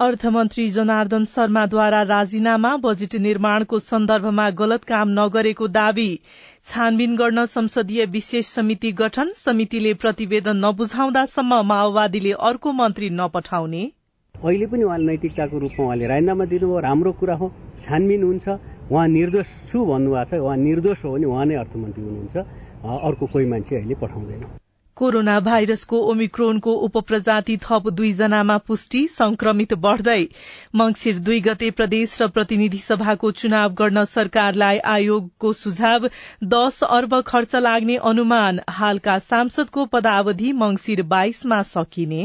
अर्थमन्त्री जनार्दन शर्माद्वारा राजीनामा बजेट निर्माणको सन्दर्भमा गलत काम नगरेको दावी। छानबिन गर्न संसदीय विशेष समिति गठन समितिले प्रतिवेदन नबुझाउँदासम्म माओवादीले अर्को मन्त्री नपठाउने। अहिले पनि उहाँले नैतिकताको रूपमा उहाँले राजीनामा दिनुभयो राम्रो कुरा हो छानबिन हुन्छ उहाँ निर्दोष छु भन्नुभएको छ उहाँ निर्दोष हो भने उहाँ नै अर्थमन्त्री हुनुहुन्छ अर्को कोही मान्छे अहिले पठाउँदैन। कोरोना भाइरसको ओमिक्रोनको उपप्रजाति थप दुईजनामा पुष्टि संक्रमित बढ़दै मंगिर दुई गते प्रदेश र प्रतिनिधि सभाको चुनाव गर्न सरकारलाई आयोगको सुझाव दश अर्ब खर्च लाग्ने अनुमान हालका सांसदको पदावधि मंगिर बाइसमा सकिने।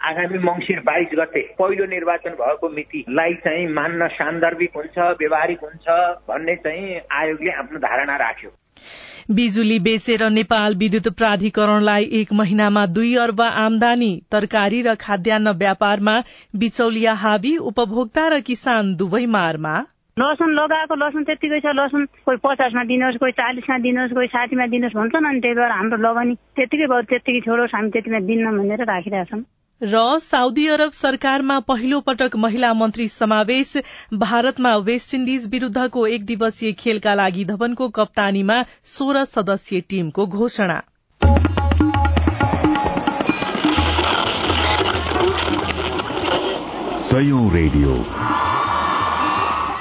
आगामी मंगिर बाइस गते पहिलो निर्वाचन भएको मितिलाई चाहिँ मान्न सान्दर्भिक हुन्छ व्यवहारिक हुन्छ भन्ने चाहिँ आयोगले आफ्नो धारणा राख्यो। बिजुली बेचेर नेपाल विद्युत प्राधिकरणलाई एक महिनामा दुई अर्ब आमदानी तरकारी र खाद्यान्न व्यापारमा बिचौलिया हावी उपभोक्ता र किसान दुवै मारमा। लसुन लगाएको लसुन त्यतिकै छ लसुन कोही पचासमा दिनुहोस् कोही चालिसमा दिनुहोस् कोही साठीमा दिनुहोस् भन्छन् अनि त्यही भएर हाम्रो लगानी त्यतिकै भयो त्यतिकै छोडोस् हामी त्यतिमा दिन्न भनेर राखिरहेछौँ। र साउदी अरब सरकारमा पहिलो पटक महिला मन्त्री समावेश भारतमा वेस्ट इण्डिज विरूद्धको एक दिवसीय खेलका लागि धवनको कप्तानीमा सोह्र सदस्यीय टीमको घोषणा। रेडियो।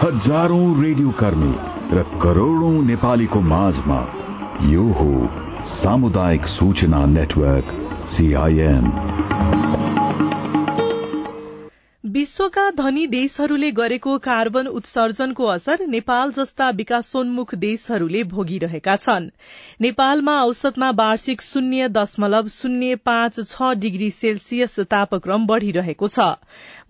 हजारौं रेडियो कर्मी र करोड़ौं नेपालीको माझमा यो हो सामुदायिक सूचना नेटवर्क सीआईएन विश्वका धनी देशहरूले गरेको कार्बन उत्सर्जनको असर नेपाल जस्ता विकासोन्मुख देशहरूले भोगिरहेका छन्। नेपालमा औसतमा वार्षिक शून्य दशमलव शून्य पाँच छ डिग्री सेल्सियस तापक्रम बढ़िरहेको छ।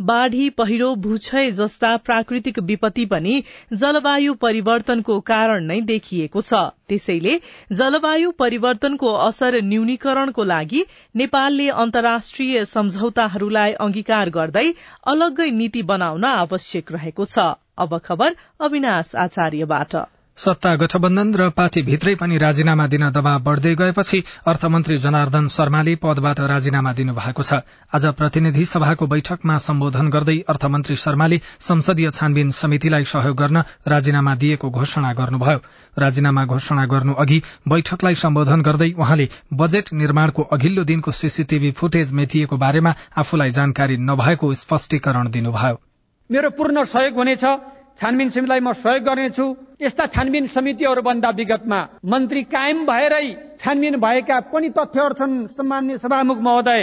बाढ़ी पहिरो भूक्षय जस्ता प्राकृतिक विपत्ति पनि जलवायु परिवर्तनको कारण नै देखिएको छ। त्यसैले जलवायु परिवर्तनको असर न्यूनीकरणको लागि नेपालले अन्तर्राष्ट्रिय सम्झौताहरूलाई अंगीकार गर्दै अलग्गै नीति बनाउन आवश्यक रहेको छ। अब खबर अविनाश आचार्यबाट। सत्ता गठबन्धन र पार्टीभित्रै पनि राजीनामा दिन दबाव बढ़दै गएपछि अर्थमन्त्री जनार्दन शर्माले पदबाट राजीनामा दिनुभएको छ। आज प्रतिनिधि सभाको बैठकमा सम्बोधन गर्दै अर्थमन्त्री शर्माले संसदीय छानबिन समितिलाई सहयोग गर्न राजीनामा दिएको घोषणा गर्नुभयो। राजीनामा घोषणा गर्नु अघि बैठकलाई सम्बोधन गर्दै उहाँले बजेट निर्माणको अघिल्लो दिनको सीसीटीभी फुटेज मेटिएको बारेमा आफूलाई जानकारी नभएको स्पष्टीकरण दिनुभयो। मेरो पूर्ण सहयोग हुनेछ। छानबिन समितिलाई म सहयोग गर्नेछु। यस्ता छानबिन समितिहरूभन्दा विगतमा मन्त्री कायम भएरै छानबिन भएका पनि तथ्यहरू छन् सम्मान्य सभामुख महोदय।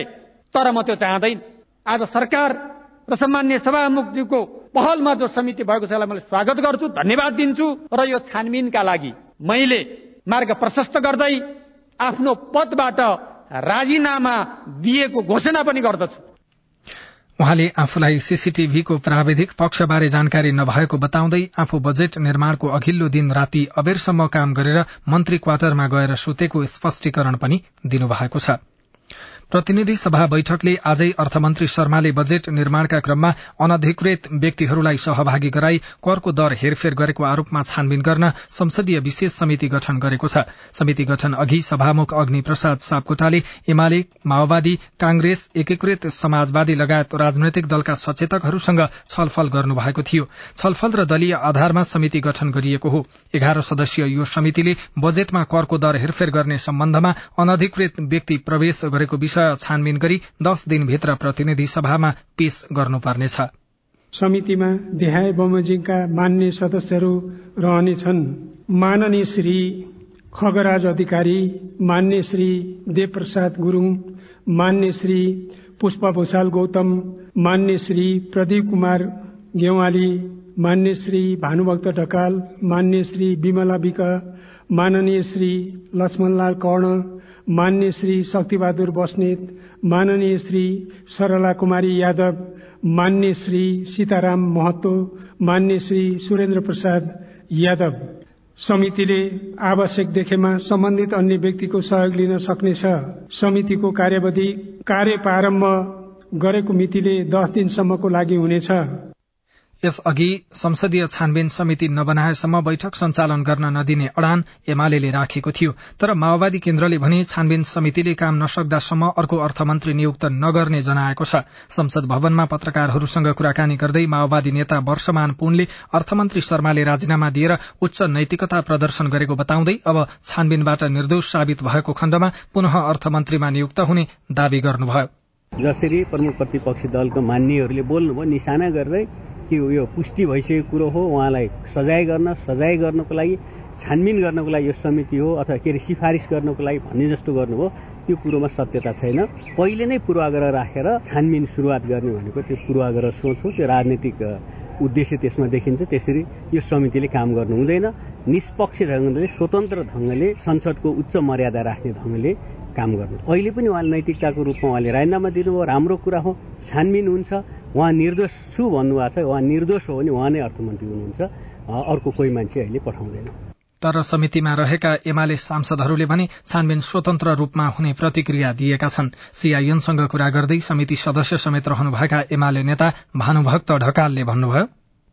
तर म त्यो चाहँदैन। आज सरकार र सम्मान्य सभामुखज्यूको पहलमा जो समिति भएको छ यसलाई मैले स्वागत गर्छु धन्यवाद दिन्छु र यो छानबिनका लागि मैले मार्ग प्रशस्त गर्दै आफ्नो पदबाट राजीनामा दिएको घोषणा पनि गर्दछु। उहाँले आफूलाई सीसीटीभीको प्राविधिक पक्षबारे जानकारी नभएको बताउँदै आफू बजेट निर्माणको अघिल्लो दिन राति अबेरसम्म काम गरेर मन्त्री क्वार्टरमा गएर सुतेको स्पष्टीकरण पनि दिनुभएको छ। प्रतिनिधि सभा बैठकले आजै अर्थमन्त्री शर्माले बजेट निर्माणका क्रममा अनधिकृत व्यक्तिहरूलाई सहभागी गराई करको दर हेरफेर गरेको आरोपमा छानबिन गर्न संसदीय विशेष समिति गठन गरेको छ। समिति गठन अघि सभामुख अग्नि प्रसाद सापकोटाले एमाले माओवादी कांग्रेस एकीकृत समाजवादी लगायत राजनैतिक दलका सचेतकहरूसँग छलफल गर्नुभएको थियो। छलफल र दलीय आधारमा समिति गठन गरिएको हो। एघार सदस्यीय यो समितिले बजेटमा करको दर हेरफेर गर्ने सम्बन्धमा अनधिकृत व्यक्ति प्रवेश गरेको विषय छानबिन गरी दश दिनभित्र प्रतिनिधि सभामा पेश गर्नुपर्नेछ। समितिमा देहाय बमोजिमका मान्य सदस्यहरू रहनेछन्। माननीय श्री खगराज अधिकारी मान्य श्री देवप्रसाद गुरूङ मान्य श्री पुष्प भूषाल गौतम मान्य श्री प्रदीप कुमार गेवाली मान्य श्री भानुभक्त ढकाल मान्य श्री विमला विक माननीय श्री लक्ष्मणलाल कर्ण मान्य श्री शक्तिबहादुर बस्नेत माननीय श्री सरला कुमारी यादव मान्य श्री सीताराम महतो मान्य श्री सुरेन्द्र प्रसाद यादव। समितिले आवश्यक देखेमा सम्बन्धित अन्य व्यक्तिको सहयोग लिन सक्नेछ। समितिको कार्यवधि कार्य प्रारम्भ गरेको मितिले दस दिनसम्मको लागि हुनेछ। यसअघि संसदीय छानबिन समिति नबनाएसम्म बैठक सञ्चालन गर्न नदिने अड़ान एमाले राखेको थियो। तर माओवादी केन्द्रले भने छानबिन समितिले काम नसक्दासम्म अर्को अर्थमन्त्री नियुक्त नगर्ने जनाएको छ। संसद भवनमा पत्रकारहरूसँग कुराकानी गर्दै माओवादी नेता वर्षमान पुनले अर्थमन्त्री शर्माले राजीनामा दिएर उच्च नैतिकता प्रदर्शन गरेको बताउँदै अब छानबिनबाट निर्दोष साबित भएको खण्डमा पुनः अर्थमन्त्रीमा नियुक्त हुने दावी गर्नुभयो। जसरी प्रमुख प्रतिपक्षी दलका मान्यहरूले बोल्नुभयो निशाना गर्दै कि यो पुष्टि भइसकेको कुरो हो। उहाँलाई सजाय गर्न सजाय गर्नको लागि छानबिन गर्नको लागि यो समिति हो अथवा के अरे सिफारिस गर्नको लागि भन्ने जस्तो गर्नुभयो। त्यो कुरोमा सत्यता छैन। पहिले नै पूर्वाग्रह राखेर छानबिन सुरुवात गर्ने भनेको त्यो पूर्वाग्रह सोच हो। त्यो राजनीतिक उद्देश्य त्यसमा देखिन्छ। त्यसरी यो समितिले काम गर्नु हुँदैन। निष्पक्ष ढङ्गले स्वतन्त्र ढङ्गले संसदको उच्च मर्यादा राख्ने ढङ्गले काम गर्नु। अहिले पनि उहाँले नैतिकताको रूपमा उहाँले राजीनामा दिनुभयो राम्रो कुरा हो छानबिन हुन्छ। उहाँ निर्दोष छु भन्नुभएको छ उहाँ निर्दोष हो भने उहाँ नै अर्थमन्त्री हुनुहुन्छ। अर्को कोही मान्छे अहिले पठाउँदैन। तर समितिमा रहेका एमाले सांसदहरूले भने छानबिन स्वतन्त्र रूपमा हुने प्रतिक्रिया दिएका छन्। सीआईएनसँग कुरा गर्दै समिति सदस्य समेत रहनुभएका एमाले नेता भानुभक्त ढकालले भन्नुभयो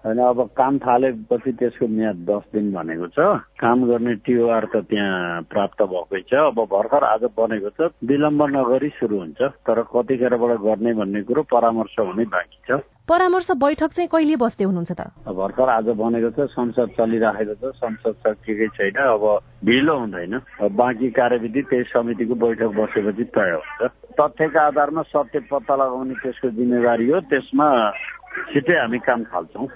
होइन अब काम थालेपछि त्यसको म्याद दस दिन भनेको छ। काम गर्ने टिओआर त त्यहाँ प्राप्त भएकै छ। अब भर्खर आज बनेको छ। विलम्ब नगरी सुरु हुन्छ। तर कतिखेरबाट गर्ने भन्ने कुरो परामर्श हुने बाँकी छ। परामर्श बैठक चाहिँ कहिले बस्दै हुनुहुन्छ त? भर्खर आज बनेको छ संसद चलिराखेको छ संसद सकिएकै छैन अब ढिलो हुँदैन। बाँकी कार्यविधि त्यही समितिको बैठक बसेपछि तय हुन्छ। तथ्यका आधारमा सत्य पत्ता लगाउने त्यसको जिम्मेवारी हो। त्यसमा छिट्टै हामी काम थाल्छौँ।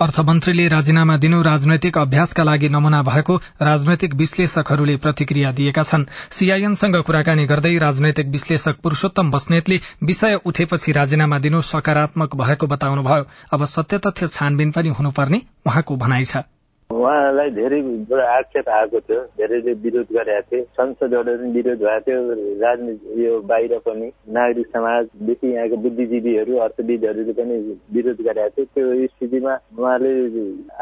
अर्थमन्त्रीले राजीनामा दिनु राजनैतिक अभ्यासका लागि नमूना भएको राजनैतिक विश्लेषकहरूले प्रतिक्रिया दिएका छन्। सीआईएनसँग कुराकानी गर्दै राजनैतिक विश्लेषक पुरूषोत्तम बस्नेतले विषय उठेपछि राजीनामा दिनु सकारात्मक भएको बताउनुभयो। अब सत्य तथ्य छानबिन पनि हुनुपर्ने उहाँको भनाइ छ। उहाँलाई धेरै आक्षेप आएको थियो। धेरैले विरोध गरेका थिए। संसदबाट पनि विरोध भएको थियो। राजनीति यो बाहिर पनि नागरिक समाज बेसी यहाँको बुद्धिजीवीहरू अर्थविदहरूले पनि विरोध गरेका थिए। त्यो स्थितिमा उहाँले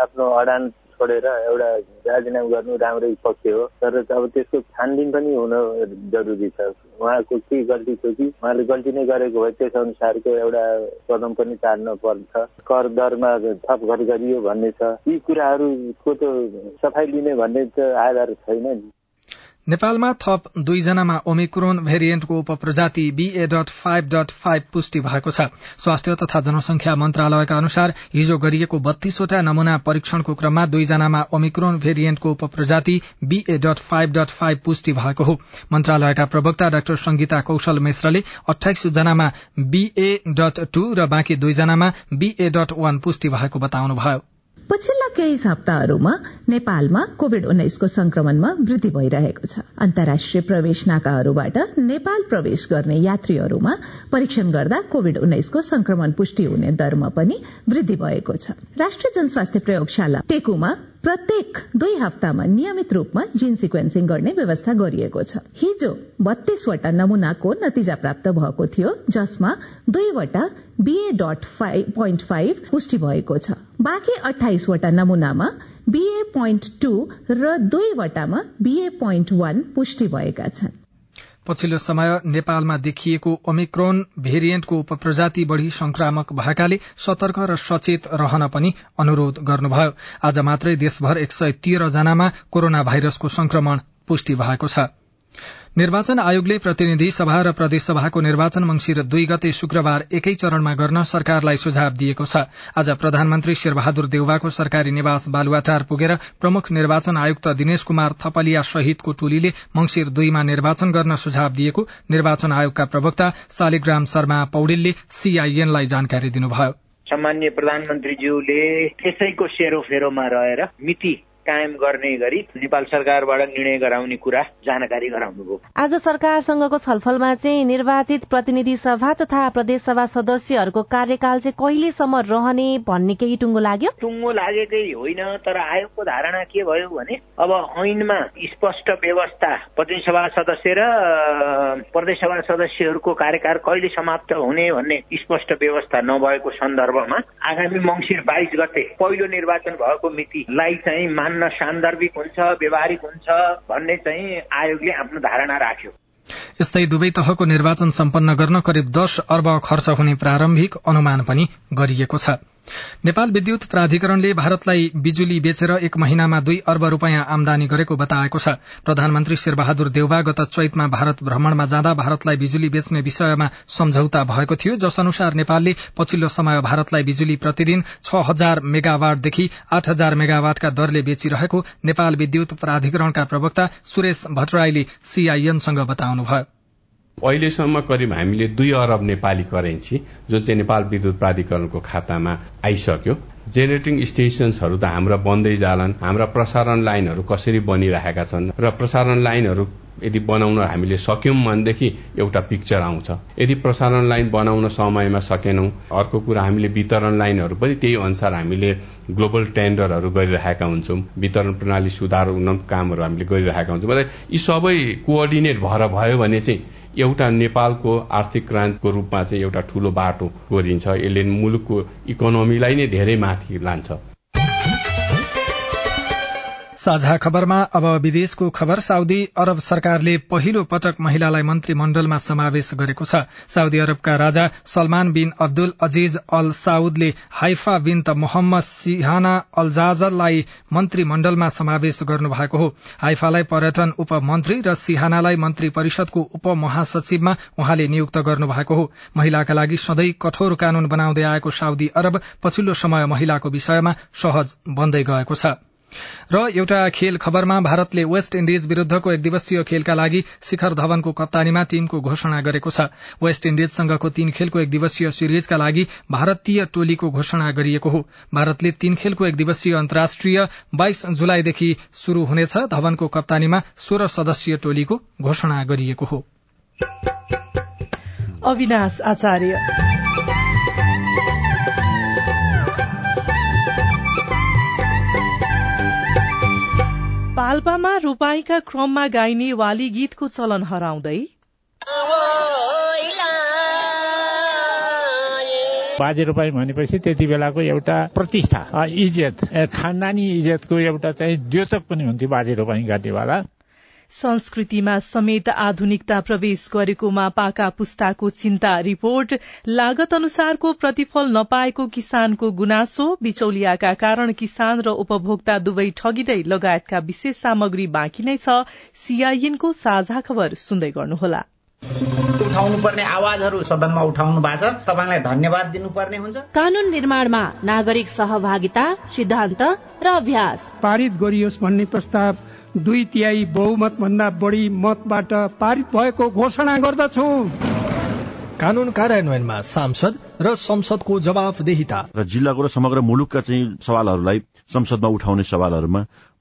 आफ्नो अडान छोडेर एउटा राजीनामा गर्नु राम्रै पक्ष हो। तर अब त्यसको छानबिन पनि हुन जरुरी छ। उहाँको के गल्ती थियो कि उहाँले गल्ती नै गरेको भए त्यस अनुसारको एउटा कदम पनि चाल्न पर्छ। कर दरमा थप गरियो भन्ने छ। यी कुराहरूको त सफाइ लिने भन्ने त आधार छैन नि। नेपालमा थप दुईजनामा ओमिक्रोन भेरिएन्टको उपप्रजाति BA dot five dot five पुष्टि भएको छ। स्वास्थ्य तथा जनसंख्या मन्त्रालयका अनुसार हिजो गरिएको बत्तीसवटा नमूना परीक्षणको क्रममा दुईजनामा ओमिक्रोन भेरिएन्टको उपप्रजाति BA dot five dot five पुष्टि भएको हो। मन्त्रालयका प्रवक्ता डाक्टर संगीता कौशल मिश्रले अठाइस जनामा बीए डट टू र बाँकी दुईजनामा बीए डट वान पुष्टि भएको बताउनुभयो। पछिल्ला केही हप्ताहरूमा नेपालमा कोविड उन्नाइसको संक्रमणमा वृद्धि भइरहेको छ। अन्तर्राष्ट्रिय प्रवेश नाकाहरूबाट नेपाल प्रवेश गर्ने यात्रीहरूमा परीक्षण गर्दा कोविड उन्नाइसको संक्रमण पुष्टि हुने दरमा पनि वृद्धि भएको छ। राष्ट्रिय जनस्वास्थ्य प्रयोगशाला टेकुमा प्रत्येक दुई हप्तामा नियमित रूपमा जीन सिक्वेन्सिङ गर्ने व्यवस्था गरिएको छ। हिजो बत्तीसवटा नमूनाको नतिजा प्राप्त भएको थियो जसमा दुईवटा बीए डट पोइन्ट फाइभ पुष्टि भएको छ। बाँकी अठाइसवटा नमूनामा बीए पोइन्ट टू र दुईवटामा बीए पोइन्ट वान पुष्टि भएका छन्। पछिल्लो समय नेपालमा देखिएको ओमिक्रोन भेरिएन्टको उपप्रजाति बढ़ी संक्रामक भएकाले सतर्क र सचेत रहन पनि अनुरोध गर्नुभयो। आज मात्रै देशभर एक सय तेह्र जनामा कोरोना भाइरसको संक्रमण पुष्टि भएको छ। निर्वाचन आयोगले प्रतिनिधि सभा र प्रदेशसभाको निर्वाचन मंगिर दुई गते शुक्रबार एकै चरणमा गर्न सरकारलाई सुझाव दिएको छ। आज प्रधानमन्त्री शेरबहादुर देउवाको सरकारी निवास बालुवाटार पुगेर प्रमुख निर्वाचन आयुक्त दिनेश कुमार थपलिया सहितको टोलीले मंगिर दुईमा निर्वाचन गर्न सुझाव दिएको निर्वाचन आयोगका प्रवक्ता शालिग्राम शर्मा पौडेलले सीआईएनलाई जानकारी दिनुभयो। सामान्य प्रधानमन्त्रीज्यूले त्यसैको सेरोफेरोमा रहेर मिति कायम गर्ने गरी नेपाल सरकारबाट निर्णय गराउने कुरा जानकारी गराउनुभयो आज सरकारसँगको छलफलमा चाहिँ निर्वाचित प्रतिनिधि सभा तथा प्रदेशसभा सदस्यहरूको कार्यकाल चाहिँ कहिलेसम्म रहने भन्ने केही टुङ्गो लाग्यो? टुङ्गो लागेकै होइन तर आयोगको धारणा के भयो भने अब ऐनमा स्पष्ट व्यवस्था प्रतिनिधि सदस्य र प्रदेशसभा सदस्यहरूको कार्यकाल कहिले समाप्त हुने भन्ने स्पष्ट व्यवस्था नभएको सन्दर्भमा आगामी मङ्सिर बाइस गते पहिलो निर्वाचन भएको मितिलाई चाहिँ मान्न सान्दर्भिक हुन्छ व्यवहारिक हुन्छ भन्ने चाहिँ आयोगले आफ्नो धारणा राख्यो। यस्तै दुवै तहको निर्वाचन सम्पन्न गर्न करिब दश अर्ब खर्च हुने प्रारम्भिक अनुमान पनि गरिएको छ। नेपाल विद्युत प्राधिकरणले भारतलाई बिजुली बेचेर एक महिनामा दुई अर्ब रूपियाँ आमदानी गरेको बताएको छ। प्रधानमन्त्री शेरबहादुर देउबा गत चैतमा भारत भ्रमणमा जाँदा भारतलाई बिजुली बेच्ने विषयमा सम्झौता भएको थियो जस अनुसार नेपालले पछिल्लो समय भारतलाई बिजुली प्रतिदिन छ हजार मेगावाटदेखि आठ हजार मेगावाटका दरले बेचिरहेको नेपाल विद्युत प्राधिकरणका प्रवक्ता सुरेश भट्टराईले सीआईएनसँग बताउनुभयो। अहिलेसम्म करिब हामीले दुई अरब नेपाली करेन्सी जुन चाहिँ नेपाल विद्युत प्राधिकरणको खातामा आइसक्यो। जेनेरेटिङ स्टेशन्सहरू त हाम्रा बन्दै जालान्। हाम्रा प्रसारण लाइनहरू कसरी बनिरहेका छन् र प्रसारण लाइनहरू यदि बनाउन हामीले सक्यौं भनेदेखि एउटा पिक्चर आउँछ। यदि प्रसारण लाइन बनाउन समयमा सकेनौं अर्को कुरा हामीले वितरण लाइनहरू पनि त्यही अनुसार हामीले ग्लोबल टेन्डरहरू गरिरहेका हुन्छौं। वितरण प्रणाली सुधार हुन कामहरू हामीले गरिरहेका हुन्छौँ। यी सबै कोअर्डिनेट भएर भयो भने चाहिँ एउटा नेपालको आर्थिक क्रान्तिको रूपमा चाहिँ एउटा ठूलो बाटो कोरिन्छ यसले मुलुकको इकोनोमीलाई नै धेरै माथि लान्छ। साझा खबरमा अब विदेशको खबर। साउदी अरब सरकारले पहिलो पटक महिलालाई मन्त्रीमण्डलमा समावेश गरेको छ। साउदी अरबका राजा Salman bin Abdul Aziz Al साउदले Haifa bint Mohammed सिहाना अल्जाजलाई मन्त्रीमण्डलमा समावेश गर्नुभएको हो। हाइफालाई पर्यटन उपमन्त्री र सिहानालाई मन्त्री परिषदको उपमहासचिवमा उहाँले नियुक्त गर्नुभएको हो। महिलाका लागि सधैँ कठोर कानून बनाउँदै आएको साउदी अरब पछिल्लो समय महिलाको विषयमा सहज बन्दै गएको छ। र एउटा खेल खबरमा भारतले वेस्ट इण्डिज विरूद्धको एक दिवसीय खेलका लागि शिखर धवनको कप्तानीमा टीमको घोषणा गरेको छ। वेस्ट इण्डिजसँगको तीन खेलको एक दिवसीय सिरिजका लागि भारतीय टोलीको घोषणा गरिएको हो। भारतले तीन खेलको एक दिवसीय अन्तर्राष्ट्रिय बाइस जुलाईदेखि शुरू हुनेछ। धवनको कप्तानीमा सोह्र सदस्यीय टोलीको घोषणा गरिएको हो। अविनाश आचार्य। पाल्पामा रोपाईका क्रममा गाइने वाली गीतको चलन हराउँदै बाजे रोपाई भनेपछि त्यति बेलाको एउटा प्रतिष्ठा इज्जत खानदानी इज्जतको एउटा चाहिँ द्योतक पनि हुन्थ्यो बाजे रोपाई गर्नेवाला संस्कृतिमा समेत आधुनिकता प्रवेश गरेकोमा पाका पुस्ताको चिन्ता रिपोर्ट लागत अनुसारको प्रतिफल नपाएको किसानको गुनासो बिचौलियाका कारण किसान र उपभोक्ता दुवै ठगिँदै लगायतका विशेष सामग्री बाँकी नै छ सीआईएनको साझा खबर सुन्दै गर्नुहोला। उठाउनु पर्ने आवाजहरू सदनमा उठाउनु भएको छ। तपाईँलाई धन्यवाद दिनुपर्ने हुन्छ। कानून निर्माणमा नागरिक सहभागिता सिद्धान्त र अभ्यास। पारित गरियोस् भन्ने प्रस्ताव दुई तिहाई बहुमत भन्दा बढी मतबाट पारित भएको घोषणा गर्दछु। कानून कार्यान्वयनमा सांसद र संसदको जवाफदेहिता। र जिल्लाको र समग्र मुलुकका चाहिँ सवालहरूलाई संसदमा उठाउने सवालहरूमा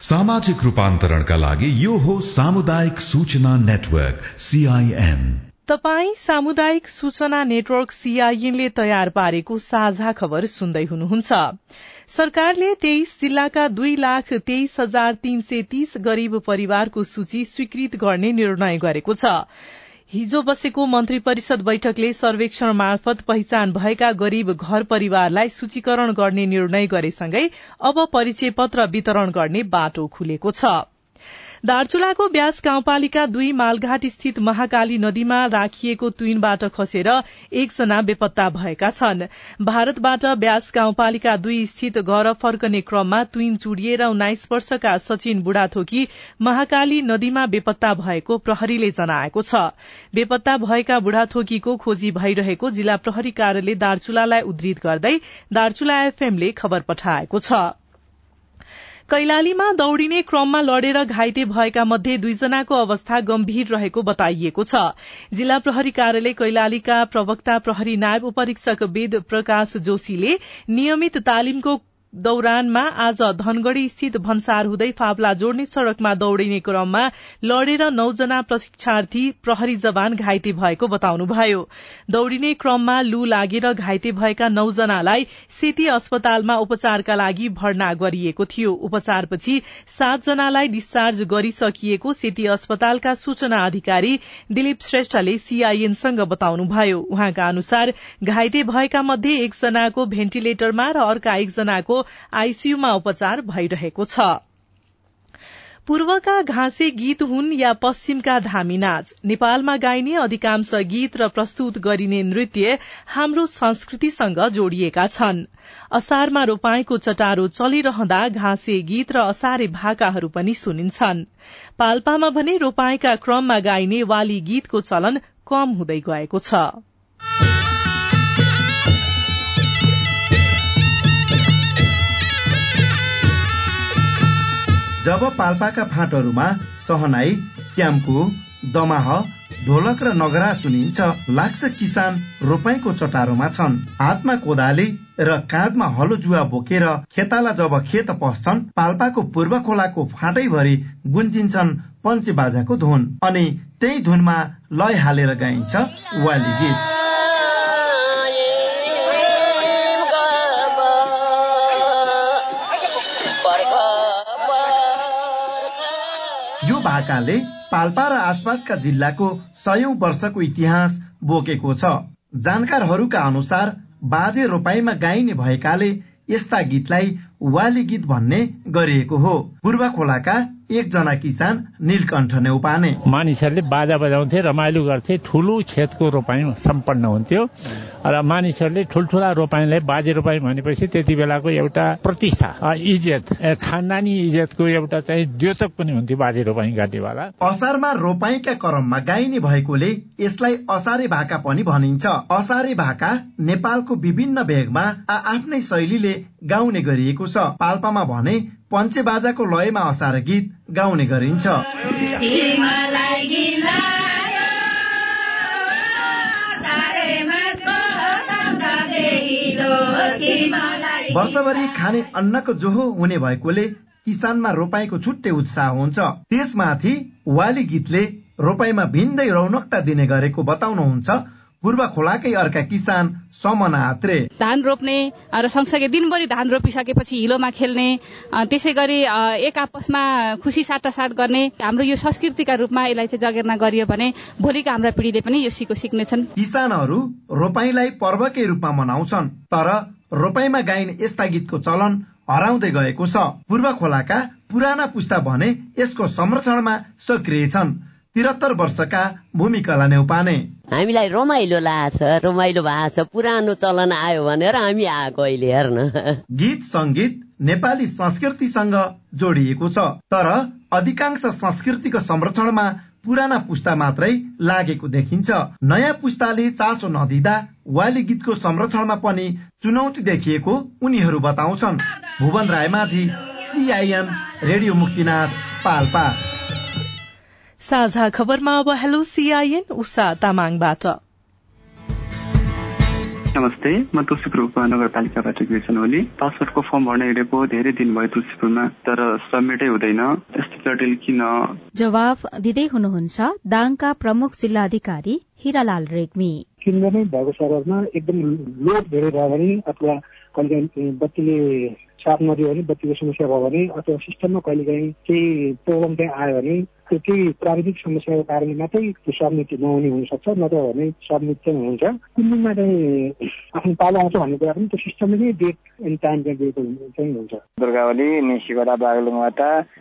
सामाजिक रूपान्तरणका लागि यो हो सामुदायिक सूचना नेटवर्क सीआईएन तपाई सामुदायिक सूचना नेटवर्क सीआईएनले तयार पारेको साझा खबर सुन्दै हुनुहुन्छ। सरकारले तेइस जिल्लाका दुई लाख तेइस हजार तीन सय तीस गरीब परिवारको सूची स्वीकृत गर्ने निर्णय गरेको छ। हिजो बसेको मन्त्री परिषद बैठकले सर्वेक्षण मार्फत पहिचान भएका गरीब घर परिवारलाई सूचीकरण गर्ने निर्णय गरेसँगै अब परिचय पत्र वितरण गर्ने बाटो खुलेको छ। दार्चुलाको ब्यास गाउँपालिका दुई मालघाट स्थित महाकाली नदीमा राखिएको तुइनबाट खसेर एकजना बेपत्ता भएका छन्। भारतबाट ब्यास गाउँपालिका दुई स्थित घर फर्कने क्रममा तुइन चुडिएर उन्नाइस वर्षका सचिन बुढाथोकी महाकाली नदीमा बेपत्ता भएको प्रहरीले जनाएको छ। बेपत्ता भएका बुढाथोकीको खोजी भइरहेको जिल्ला प्रहरी कार्यालय दार्चुलालाई उद्धृत गर्दै दार्चुला एफएमले खबर पठाएको छ। कैलालीमा दौड़िने क्रममा लडेर घाइते भएका मध्ये दुईजनाको अवस्था गम्भीर रहेको बताइएको छ। जिल्ला प्रहरी कार्यालय कैलालीका प्रवक्ता प्रहरी नायब उपरीक्षक वेद प्रकाश जोशीले नियमित तालिमको दौरानमा आज धनगढ़ी स्थित भन्सार हुँदै फाप्ला जोड्ने सड़कमा दौड़िने क्रममा लडेर नौजना प्रशिक्षार्थी प्रहरी जवान घाइते भएको बताउनुभयो। दौड़िने क्रममा लू लागेर घाइते भएका नौजनालाई सेती अस्पतालमा उपचारका लागि भर्ना गरिएको थियो। उपचारपछि सातजनालाई डिस्चार्ज गरिसकिएको सेती अस्पतालका सूचना अधिकारी दिलीप श्रेष्ठले सीआईएनसँग बताउनुभयो। उहाँका अनुसार घाइते भएका मध्ये एकजनाको भेन्टिलेटरमा र अर्का एकजनाको आईसीयूमा उपचार भइरहेको छ। पूर्वका घाँसे गीत हुन् या पश्चिमका धामी नाच। नेपालमा गाइने अधिकांश गीत र प्रस्तुत गरिने नृत्य हाम्रो संस्कृतिसँग जोडिएका छन्। असारमा रोपाईको चटारो चलिरहँदा घाँसे गीत र असारे भाकाहरू पनि सुनिन्छन्। पाल्पामा भने रोपाईका क्रममा गाइने वाली गीतको चलन कम हुँदै गएको छ। जब पाल्पाका फाँटहरूमा सहनाई ट्याम्को दमाह ढोलक र नगरा सुनिन्छ लाग्छ किसान रोपाईको चटारोमा छन्। हातमा कोदाले र काँधमा हलो जुवा बोकेर खेताला जब खेत पस्छन् पाल्पाको पूर्व खोलाको फाँटैभरि गुन्जिन्छन् पञ्चे बाजाको धुन अनि त्यही धुनमा लय हालेर गाइन्छ वाली गीत। यो भाकाले पाल्पा र आसपासका जिल्लाको सयौं वर्षको इतिहास बोकेको छ। जानकारहरूका अनुसार बाजे रोपाईमा गाइने भएकाले यस्ता गीतलाई वाली गीत भन्ने गरिएको हो। पूर्व खोलाका एकजना किसान नीलकण्ठ नेउपाने। मानिसहरूले बाजा बजाउँथे रमाइलो गर्थे ठुलो खेतको रोपाई सम्पन्न हुन्थ्यो। र मानिसहरूले ठुल्ठुला रोपाईलाई बाजे रोपाई भनेपछि त्यति बेलाको एउटा प्रतिष्ठा इज्जत खानदानी इज्जतको एउटा चाहिँ द्योतक पनि हुन्थ्यो बाजे रोपाई गाड्नेवाला। असारमा रोपाईका क्रममा गाइने भएकोले यसलाई असारे भाका पनि भनिन्छ। असारे भाका नेपालको विभिन्न भेगमा आफ्नै शैलीले गाउने गरिएको छ। पाल्पामा भने पञ्चे बाजाको लयमा असार गीत गाउने गरिन्छ। वर्षभरि खाने अन्नको जोहो हुने भएकोले किसानमा रोपाईको छुट्टै उत्साह हुन्छ। त्यसमाथि वाली गीतले रोपाईमा भिन्दै रौनकता दिने गरेको बताउनुहुन्छ पूर्व खोलाकै अर्का किसान समना आत्रे। धान रोप्ने र सँगसँगै दिनभरि धान रोपिसकेपछि हिलोमा खेल्ने त्यसै गरी एक आपसमा खुसी साटासाट गर्ने हाम्रो यो संस्कृतिका रूपमा यसलाई चाहिँ जगेर्ना गरियो भने भोलिका हाम्रा पिँढीले पनि यो सिको सिक्नेछन्। किसानहरू रोपाईलाई पर्वकै रूपमा मनाउँछन् तर रोपाईमा गाइने यस्ता गीतको चलन हराउँदै गएको छ। पूर्व खोलाका पुराना पुस्ता भने यसको संरक्षणमा सक्रिय छन्। तिहत्तर वर्षका भूमिकला नेउपाने हामीलाई रमाइलो लाग्छ रमाइलो भएको छ पुरानो चलन आयो भनेर हामी आएको अहिले हेर्न। गीत संगीत नेपाली संस्कृतिसँग जोडिएको छ तर अधिकांश संस्कृतिको संरक्षणमा पुराना पुस्ता मात्रै लागेको देखिन्छ। नयाँ पुस्ताले चासो नदिँदा वाली गीतको संरक्षणमा पनि चुनौती देखिएको उनीहरू बताउँछन्। Bhuwan Raymajhi CIN radio Muktinath Palpa. साझा खबरमा अब हेलो सीआईएन उषा तामाङबाट। नमस्ते म तुलसीपुर उपमहानगरपालिकाबाट गृसन ओली पासपोर्टको फर्म भर्न हिँडेको धेरै दिन भयो तुलसीपुरमा तर सबमिटै हुँदैन। यस्तो जटिल किन? जवाब दिँदै हुनुहुन्छ दाङका प्रमुख जिल्ला अधिकारी हिरालाल रेग्मी। किनभने भएको सर्भरमा एकदम लोड धेरै भयो भने अथवा कहिले बत्तीले साथ नदियो भने बत्तीको समस्या भयो भने अथवा सिस्टममा कहिलेकाहीँ केही प्रोब्लम त्यहाँ आयो भने त्यो केही प्राविधिक समस्याको कारणले मात्रै त्यो सबमिट नहुने हुनसक्छ नत्र भने सबमिट चाहिँ हुन्छ। कुन दिनमा चाहिँ आफ्नो पालो आउँछ भन्ने कुरा पनि त्यो सिस्टमले नै डेट एन्ड टाइम चाहिँ दिएको चाहिँ हुन्छ। दुर्गावली निसिकोटा बागलुङबाट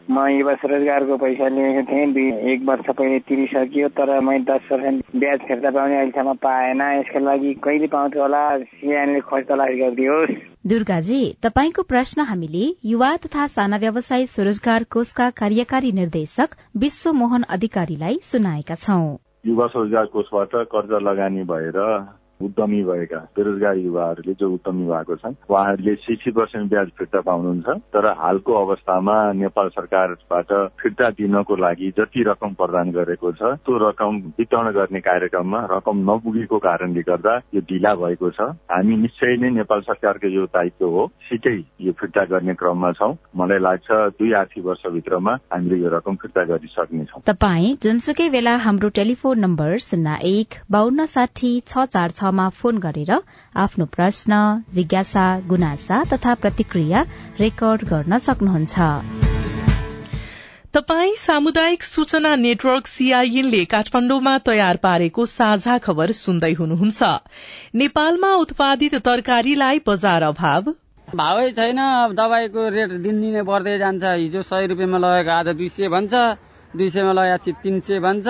म युवा रोजगारको पैसा लिएको थिएँ। एक वर्ष पहिले तिरिसकियो तर मैले दस पर्सेन्ट ब्याज फिर्ता पाउने अहिलेसम्म पाएन। यसको लागि कहिले पाउँछु होला? सिआइएनले खोज तलास गरिदियोस्। दुर्गाजी तपाईँको प्रश्न हामीले युवा तथा साना व्यवसाय स्वरोजगार कोषका कार्यकारी निर्देशक विश्व मोहन अधिकारीलाई सुनाएका छौं। युवा स्वरोजगार कोषबाट कर्ज लगानी भएर उद्यमी भएका बेरोजगार युवाहरूले जो उद्यमी भएको छन् उहाँहरूले सिक्सटी पर्सेन्ट ब्याज फिर्ता पाउनुहुन्छ। तर हालको अवस्थामा नेपाल सरकारबाट फिर्ता दिनको लागि जति रकम प्रदान गरेको छ त्यो रकम वितरण गर्ने कार्यक्रममा रकम नपुगेको कारणले गर्दा यो ढिला भएको छ। हामी निश्चय नै नेपाल सरकारको यो दायित्व हो छिटै यो फिर्ता गर्ने क्रममा छौँ। मलाई लाग्छ दुई आर्थिक वर्षभित्रमा हामीले यो रकम फिर्ता गरिसक्नेछौँ। तपाईँ जुनसुकै बेला हाम्रो टेलिफोन नम्बर शून्य एक बान्न साठी छ चार छमा फोन गरेर आफ्नो प्रश्न जिज्ञासा गुनासा तथा प्रतिक्रिया रेकर्ड गर्न सक्नुहुन्छ। तपाई सामुदायिक सूचना नेटवर्क सीआईएनले काठमाण्डुमा तयार पारेको साझा खबर सुन्दै हुनुहुन्छ। नेपालमा उत्पादित तरकारीलाई बजार अभाव? भावै छैन। अब दबाईको रेट दिनदिनै बढ्दै जान्छ। हिजो सय रुपियाँमा लगेको आज दुई सय भन्छ। दुई सयमा लगेको तिन सय भन्छ।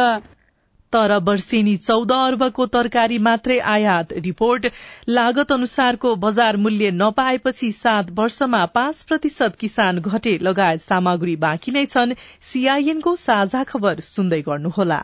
तर वर्षेनी चौध अर्बको तरकारी मात्रै आयात। रिपोर्ट लागत अनुसारको बजार मूल्य नपाएपछि सात वर्षमा पाँच प्रतिशत किसान घटे। लगायत सामग्री बाँकी नै छन्। सीआईएनको साझा खबर सुन्दै गर्नुहोला।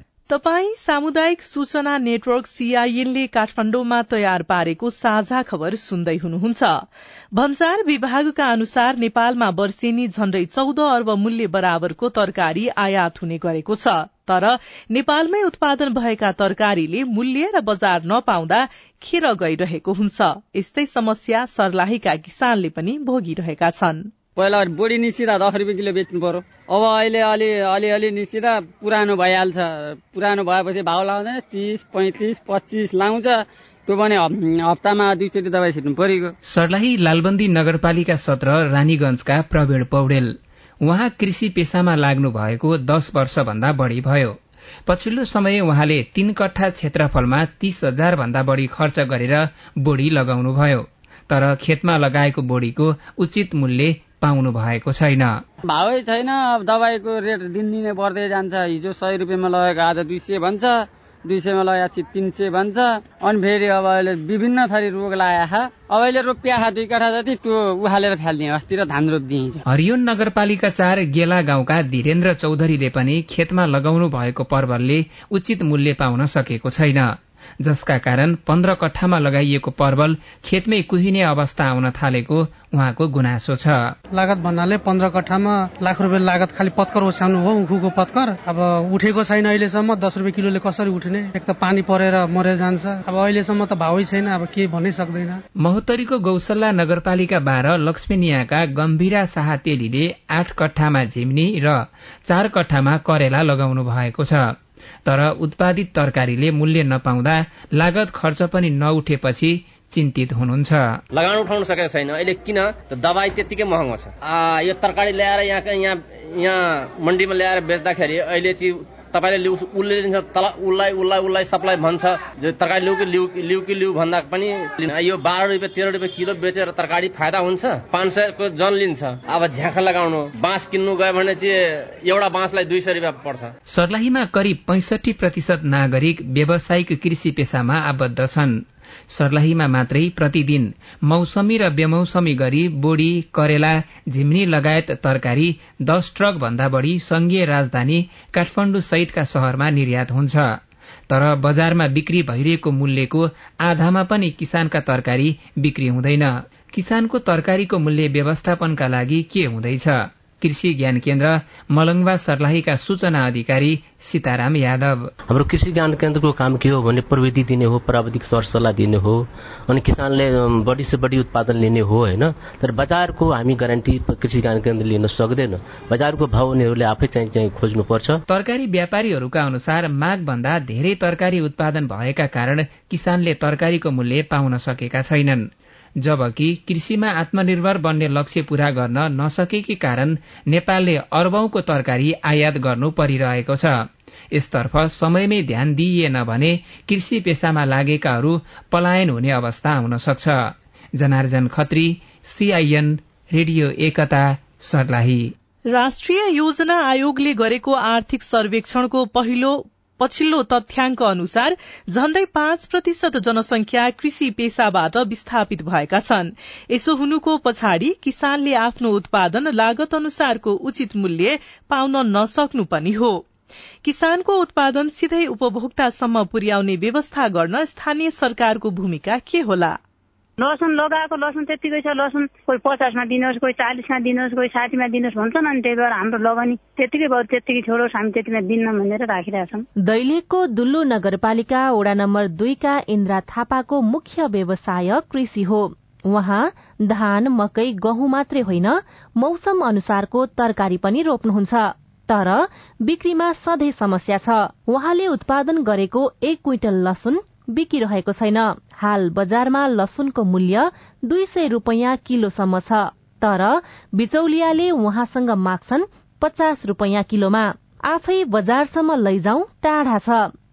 तपाई सामुदायिक सूचना नेटवर्क सीआईएनले काठमाण्डुमा तयार पारेको साझा खबर सुन्दै हुनुहुन्छ। भन्सार विभागका अनुसार नेपालमा वर्षेनी झण्डै चौध अर्ब मूल्य बराबरको तरकारी आयात हुने गरेको छ। तर नेपालमै उत्पादन भएका तरकारीले मूल्य र बजार नपाउँदा खेर गइरहेको हुन्छ। यस्तै समस्या सर्लाहीका किसानले पनि भोगिरहेका छन्। पहिला बोडी निसिँदा दस रुपियाँ किलो बेच्नु पर्यो। अब अहिले अलि अलिअलि निसिँदा पुरानो भइहाल्छ। पुरानो भएपछि भाउ लाउँदैन तिस पैँतिस पच्चिस लाउँछ। त्यो पनि हप्तामा दुईचोटि दबाई छिट्नु परेको। सर्लाही लालबन्दी नगरपालिका सत्र रानीगंजका प्रवीण पौडेल। उहाँ कृषि पेसामा लाग्नु भएको दश वर्षभन्दा बढ़ी भयो। पछिल्लो समय उहाँले तीन कट्ठा क्षेत्रफलमा तीस हजार भन्दा बढ़ी खर्च गरेर बोडी लगाउनुभयो। तर खेतमा लगाएको बोडीको उचित मूल्य पाउनु भएको छैन। भावै छैन अब दबाईको रेट दिनदिनै बढ्दै जान्छ। हिजो सय रुपियाँमा लगेको आज दुई सय भन्छ दुई सयमा लगाएको तिन सय भन्छ। अनि फेरि अब अहिले विभिन्न थरी रोग लगाएको अब अहिले रोपिया दुई काठा जति त्यो उहालेर फालिदिए अस्ति र धान रोपिदिए हरियोन नगरपालिका चार गेला गाउँका धीरेन्द्र चौधरीले पनि खेतमा लगाउनु भएको पर्वलले उचित मूल्य पाउन सकेको छैन। जसका कारण पन्ध्र कट्ठामा लगाइएको पर्वल खेतमै कुहिने अवस्था आउन थालेको उहाँको गुनासो छ। लागत भन्नाले पन्ध्र कट्ठामा लाख रुपियाँ लागत खालि पत्कर ओछ्याउनु हो उखुको पत्कर। अब उठेको छैन अहिलेसम्म दस रुपियाँ किलोले कसरी उठ्ने? एक त पानी परेर मरेर जान्छ। अब अहिलेसम्म त भावै छैन अब के भन्नै सक्दैन। महोत्तरीको गौसल्ला नगरपालिका बाह्र लक्ष्मीनियाका गम्भीरा शाह तेलीले आठ कट्ठामा झिम्नी र चार कट्ठामा करेला लगाउनु भएको छ। तर उत्पादित तरकारीले मूल्य नपाउँदा लागत खर्च पनि नउठेपछि चिन्तित हुनुहुन्छ। लगान उठाउन सकेको छैन। अहिले किन? दबाई त्यतिकै महँगो छ। यो तरकारी ल्याएर यहाँ यहाँ यहाँ मन्डीमा ल्याएर बेच्दाखेरि अहिले चाहिँ तपाईँले उसले लिन्छ तल उसलाई उसलाई उसलाई सप्लाई भन्छ। तरकारी लिउ कि लिउ लिउ कि लिउ भन्दा पनि यो बाह्र रुपियाँ तेह्र रुपियाँ किलो बेचेर तरकारी फाइदा हुन्छ? पाँच सयको जन लिन्छ। अब झ्याखा लगाउनु। बाँस किन्नु गयो भने चाहिँ एउटा बाँसलाई दुई सय रुपियाँ पर्छ। सर्लाहीमा करिब पैंसठी प्रतिशत नागरिक व्यावसायिक कृषि पेसामा आबद्ध छन्। सर्लाहीमा मात्रै प्रतिदिन मौसमी र बेमौसमी गरी बोडी करेला झिम्नी लगायत तरकारी दश ट्रक भन्दा बढ़ी संघीय राजधानी काठमाण्डु सहितका शहरमा निर्यात हुन्छ। तर बजारमा बिक्री भइरहेको मूल्यको आधामा पनि किसानका तरकारी बिक्री हुँदैन। किसानको तरकारीको मूल्य व्यवस्थापनका लागि के हुँदैछ? कृषि ज्ञान केन्द्र मलङवा सर्लाहीका सूचना अधिकारी सीताराम यादव। हाम्रो कृषि ज्ञान केन्द्रको काम के हो भने प्रविधि दिने हो प्राविधिक सरसल्लाह दिने हो अनि किसानले बढी से बढी उत्पादन लिने हो होइन? तर बजारको हामी ग्यारेन्टी कृषि ज्ञान केन्द्र लिन सक्दैन। बजारको भाव उनीहरूले आफै चाहिँ चाहिँ खोज्नुपर्छ। तरकारी व्यापारीहरूका अनुसार माग भन्दा धेरै तरकारी उत्पादन भएका कारण किसानले तरकारीको मूल्य पाउन सकेका छैनन्। जबकि कृषिमा आत्मनिर्भर बन्ने लक्ष्य पूरा गर्न नसकेकै कारण नेपालले अर्बौंको तरकारी आयात गर्नु परिरहेको छ। यसतर्फ समयमै ध्यान दिइएन भने कृषि पेसामा लागेकाहरू पलायन हुने अवस्था आउन सक्छ। Janarjan Khatri CIN radio Ekata Sarlahi. राष्ट्रिय योजना आयोगले गरेको आर्थिक सर्वेक्षणको पहिलो पछिल्लो तथ्याङ्क अनुसार झण्डै पाँच प्रतिशत जनसंख्या कृषि पेसाबाट विस्थापित भएका छन्। यसो हुनुको पछाडि किसानले आफ्नो उत्पादन लागत अनुसारको उचित मूल्य पाउन नसक्नु पनि हो। किसानको उत्पादन सिधै उपभोक्तासम्म पुर्याउने व्यवस्था गर्न स्थानीय सरकारको भूमिका के होला? लसुन लगाएको लसुन त्यतिकै छ लसुन कोही पचासमा दिनुहोस् कोही चालिसमा दिनुहोस् कोही साठीमा दिनुहोस् भन्छन् अनि त्यही भएर हाम्रो लगानी त्यतिकै भयो त्यतिकै छोडोस् हामी त्यतिमा दिन्न भनेर राखिरहेछौँ दैलेखको दुल्लु नगरपालिका वडा नम्बर दुईका इन्द्रा थापाको मुख्य व्यवसाय कृषि हो। उहाँ धान मकै गहुँ मात्रै होइन मौसम अनुसारको तरकारी पनि रोप्नुहुन्छ। तर बिक्रीमा सधैँ समस्या छ। उहाँले उत्पादन गरेको एक क्विन्टल लसुन बिकिरहेको छैन। हाल बजारमा लसुनको मूल्य दुई सय रूपियाँ किलोसम्म छ तर बिचौलियाले उहाँसँग माग्छन् पचास रूपियाँ किलोमा। आफै बजारसम्म लैजाउँ टाढा छ।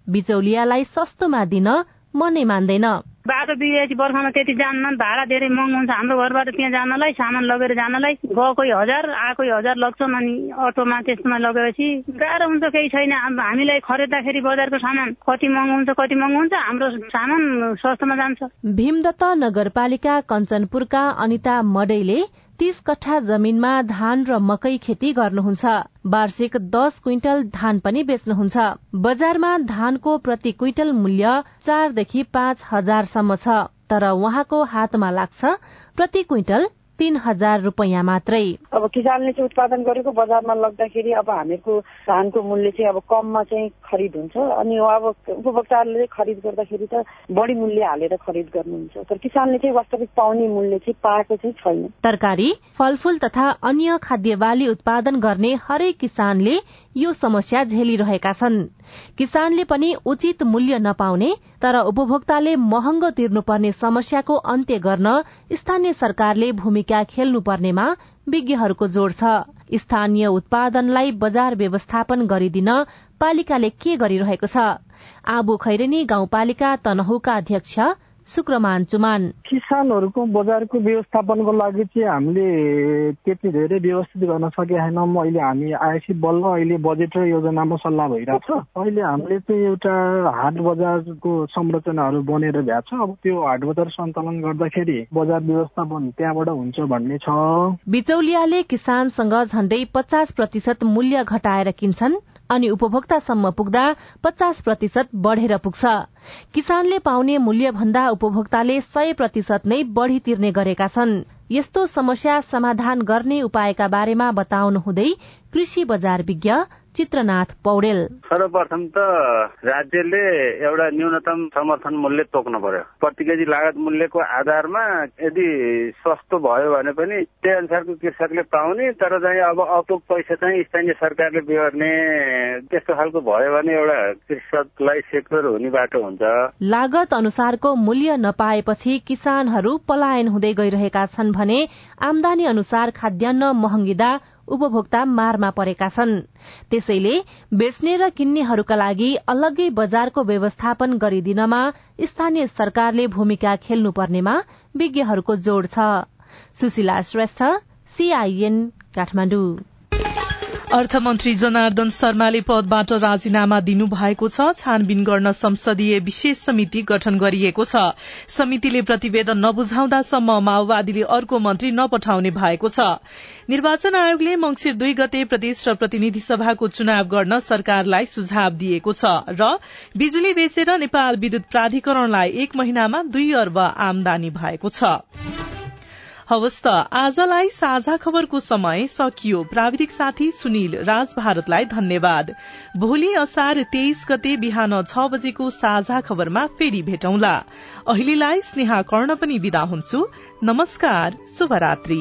बिचौलियालाई सस्तोमा दिन मनै मान्दैन। बाटो बिग्रेपछि बर्खामा त्यति जान्न भाडा धेरै महँगो हुन्छ। हाम्रो घरबाट त्यहाँ जानलाई सामान लगेर जानलाई। गएकै हजार आएकै हजार लाग्छन् अनि अटोमा त्यस्तोमा लगेपछि। गाह्रो हुन्छ केही छैन। हामीलाई खरिद्दाखेरि बजारको सामान कति महँगो हुन्छ कति महँगो हुन्छ हाम्रो सामान सस्तोमा जान्छ। भीमदत्त नगरपालिका कञ्चनपुरका अनिता मडैले तीस कट्ठा जमीनमा धान र मकै खेती गर्नुहुन्छ। वार्षिक दस क्विन्टल धान पनि बेच्नुहुन्छ। बजारमा धानको प्रति क्विन्टल मूल्य चारदेखि पाँच हजारसम्म छ तर उहाँको हातमा लाग्छ प्रति क्विन्टल तीन हजार रूपियाँ मात्रै। अब किसानले चाहिँ उत्पादन गरेको बजारमा लग्दाखेरि अब हामीहरूको धानको मूल्य चाहिँ अब कममा चाहिँ खरिद हुन्छ। अनि अब उपभोक्ताहरूले खरिद गर्दाखेरि त बढी मूल्य हालेर खरिद गर्नुहुन्छ। तर किसानले चाहिँ वास्तविक पाउने मूल्य चाहिँ पाएको चाहिँ छैन। तरकारी फलफूल तथा अन्य खाद्य बाली उत्पादन गर्ने हरेक किसानले यो समस्या झेलिरहेका छन्। किसानले पनि उचित मूल्य नपाउने तर उपभोक्ताले महँगो तिर्नुपर्ने समस्याको अन्त्य गर्न स्थानीय सरकारले भूमिका खेल्नुपर्नेमा विज्ञहरूको जोड़ छ। स्थानीय उत्पादनलाई बजार व्यवस्थापन गरिदिन पालिकाले के गरिरहेको छ? आबु खैरेनी गाउँपालिका तनहुका अध्यक्ष शुक्रमान चुमान। किसानहरूको बजारको व्यवस्थापनको लागि चाहिँ हामीले त्यति धेरै व्यवस्थित गर्न सकेका छैनौँ। अहिले हामी आएपछि बल्ल अहिले बजेट र योजनामा सल्लाह भइरहेको छ। अहिले हामीले चाहिँ एउटा हाट बजारको संरचनाहरू बनेर भ्याएको छ। अब त्यो हाट बजार सञ्चालन गर्दाखेरि बजार व्यवस्थापन त्यहाँबाट हुन्छ भन्ने छ। बिचौलियाले किसानसँग झण्डै पचास प्रतिशत मूल्य घटाएर किन्छन्। अनि उपभोक्तासम्म पुग्दा पचास प्रतिशत बढ़ेर पुग्छ। किसानले पाउने मूल्य भन्दा उपभोक्ताले सय प्रतिशत नै बढ़ी तिर्ने गरेका छन्। यस्तो समस्या समाधान गर्ने उपायका बारेमा बताउनु हुँदै कृषि बजार विज्ञ चित्रनाथ पौडेल। सर्वप्रथम त राज्यले एउटा न्यूनतम समर्थन मूल्य तोक्नु पर्यो। प्रति केजी लागत मूल्यको आधारमा यदि सस्तो भयो भने पनि त्यही अनुसारको कृषकले पाउने तर चाहिँ अब अपुग पैसा चाहिँ स्थानीय सरकारले बिहोर्ने त्यस्तो खालको भयो भने एउटा कृषकलाई सेक्टर हुने बाटो हुन्छ। लागत अनुसारको मूल्य नपाएपछि किसानहरू पलायन हुँदै गइरहेका छन् भने आमदानी अनुसार खाद्यान्न महँगिँदा उपभोक्ता मारमा परेका छन्। त्यसैले बेच्ने र किन्नेहरूका लागि अलग्गै बजारको व्यवस्थापन गरिदिनमा स्थानीय सरकारले भूमिका खेल्नुपर्नेमा विज्ञहरूको जोड़ छ। सुशीला श्रेष्ठ सीआईएन काठमाडौँ। अर्थमन्त्री जनार्दन शर्माले पदबाट राजीनामा दिनुभएको छ। छानबिन गर्न संसदीय विशेष समिति गठन गरिएको छ। समितिले प्रतिवेदन नबुझाउँदासम्म माओवादीले अर्को मन्त्री नपठाउने भएको छ। निर्वाचन आयोगले मंगिर दुई गते प्रदेश र प्रतिनिधि सभाको चुनाव गर्न सरकारलाई सुझाव दिएको छ र बिजुली बेचेर नेपाल विद्युत प्राधिकरणलाई एक महिनामा दुई अर्ब आमदानी भएको छ। हवस् त। आजलाई साझा खबरको समय सकियो। प्राविधिक साथी सुनिल राज भारतलाई धन्यवाद। भोलि असार तेइस गते बिहान छ बजेको साझा खबरमा फेरि भेटौंला। अहिलेलाई स्नेहा कर्ण पनि विदा हुन्छु। नमस्कार शुभरात्री।